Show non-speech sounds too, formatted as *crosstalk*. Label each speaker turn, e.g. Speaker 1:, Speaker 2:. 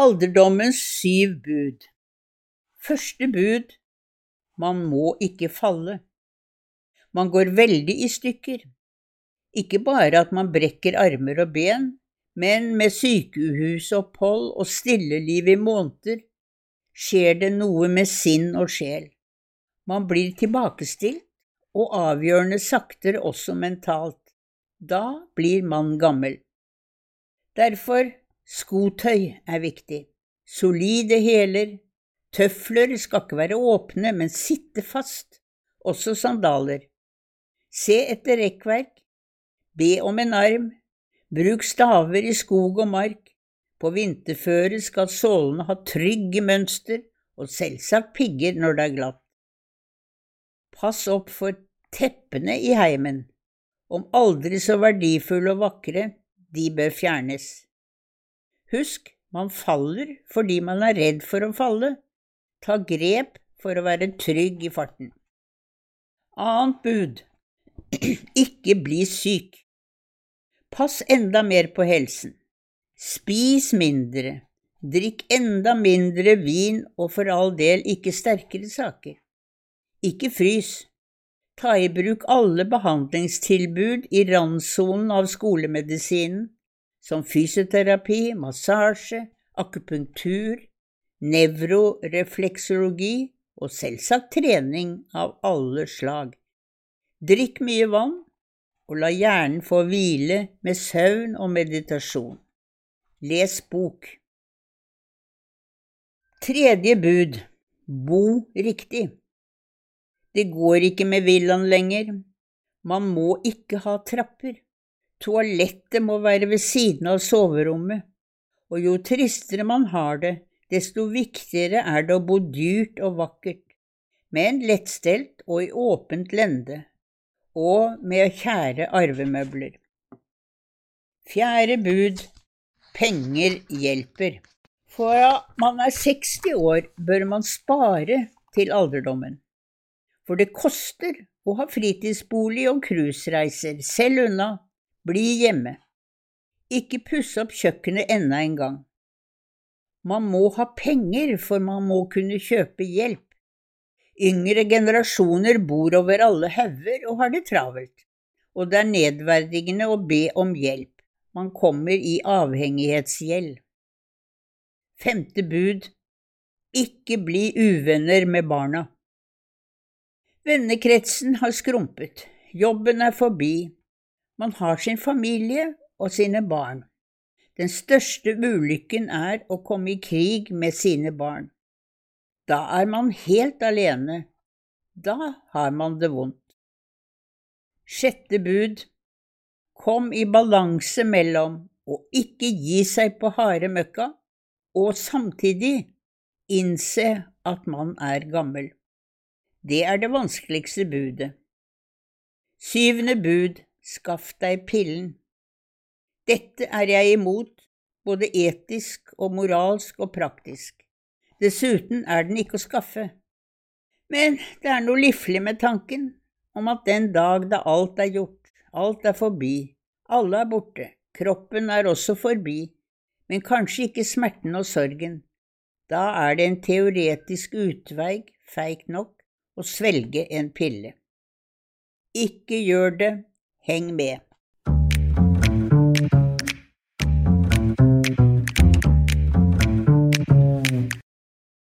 Speaker 1: Alderdommens syv bud Første bud man må ikke falle. Man går veldig i stykker. Ikke bare at man brekker armer og ben, men med sykehusopphold og stilleliv i måneder skjer det noe med sinn og sjel. Man blir tilbakestilt, og avgjørende saktere også mentalt. Da blir man gammel. Derfor Skotøy er viktig. Solide hæler. Tøfler skal ikke være åpne, men sitte fast. Også sandaler. Se etter rekkverk. Be om en arm. Bruk staver i skog og mark. På vinterføre skal sålene ha trygge mønster, og selvsagt pigger når det er glatt. Pass opp for teppene i heimen. Om aldri så verdifulle og vakre, de bør fjernes. Husk, man faller fordi man er redd for å falle. Ta grep for å være trygg i farten. Annet bud *clears throat* ikke bli syk. Pass enda mer på helsen. Spis mindre. Drikk enda mindre vin og for all del ikke sterkere saker. Ikke frys. Ta i bruk alle behandlingstilbud i randsonen av skolemedisinen som fysioterapi, massasje, akupunktur, nevrorefleksologi og selvsagt trening av alle slag. Drikk mye vann, og la hjernen få hvile med søvn og meditasjon. Les bok. Tredje bud bo riktig. Det går ikke med villaen lenger. Man må ikke ha trapper. Toalettet må være ved siden av soverommet, og jo tristere man har det, desto viktigere er det å bo dyrt og vakkert, men lettstelt og i åpent lende, og med kjære arvemøbler. Fjerde bud penger hjelper. Fra man er 60 år, bør man spare til alderdommen. For det koster å ha fritidsbolig og cruisereiser, selv unna bli hjemme. Ikke pusse opp kjøkkenet enda en gang. Man må ha penger, for man må kunne kjøpe hjelp. Yngre generasjoner bor over alle hauger og har det travelt, og det er nedverdigende å be om hjelp. Man kommer i avhengighetsgjeld. Femte bud Ikke bli uvenner med barna. Vennekretsen har skrumpet, jobben er forbi, man har sin familie og sine barn. Den største ulykken er å komme i krig med sine barn. Da er man helt alene. Da har man det vondt. Sjette bud Kom i balanse mellom å ikke gi seg på harde møkka og samtidig innse at man er gammel. Det er det vanskeligste budet. Syvende bud Skaff deg pillen. Dette er jeg imot, både etisk og moralsk og praktisk. Dessuten er den ikke å skaffe. Men det er noe liflig med tanken om at den dag da alt er gjort, alt er forbi, alle er borte, kroppen er også forbi, men kanskje ikke smerten og sorgen, da er det en teoretisk utvei, feigt nok, å svelge en pille. Ikke gjør det Heng med!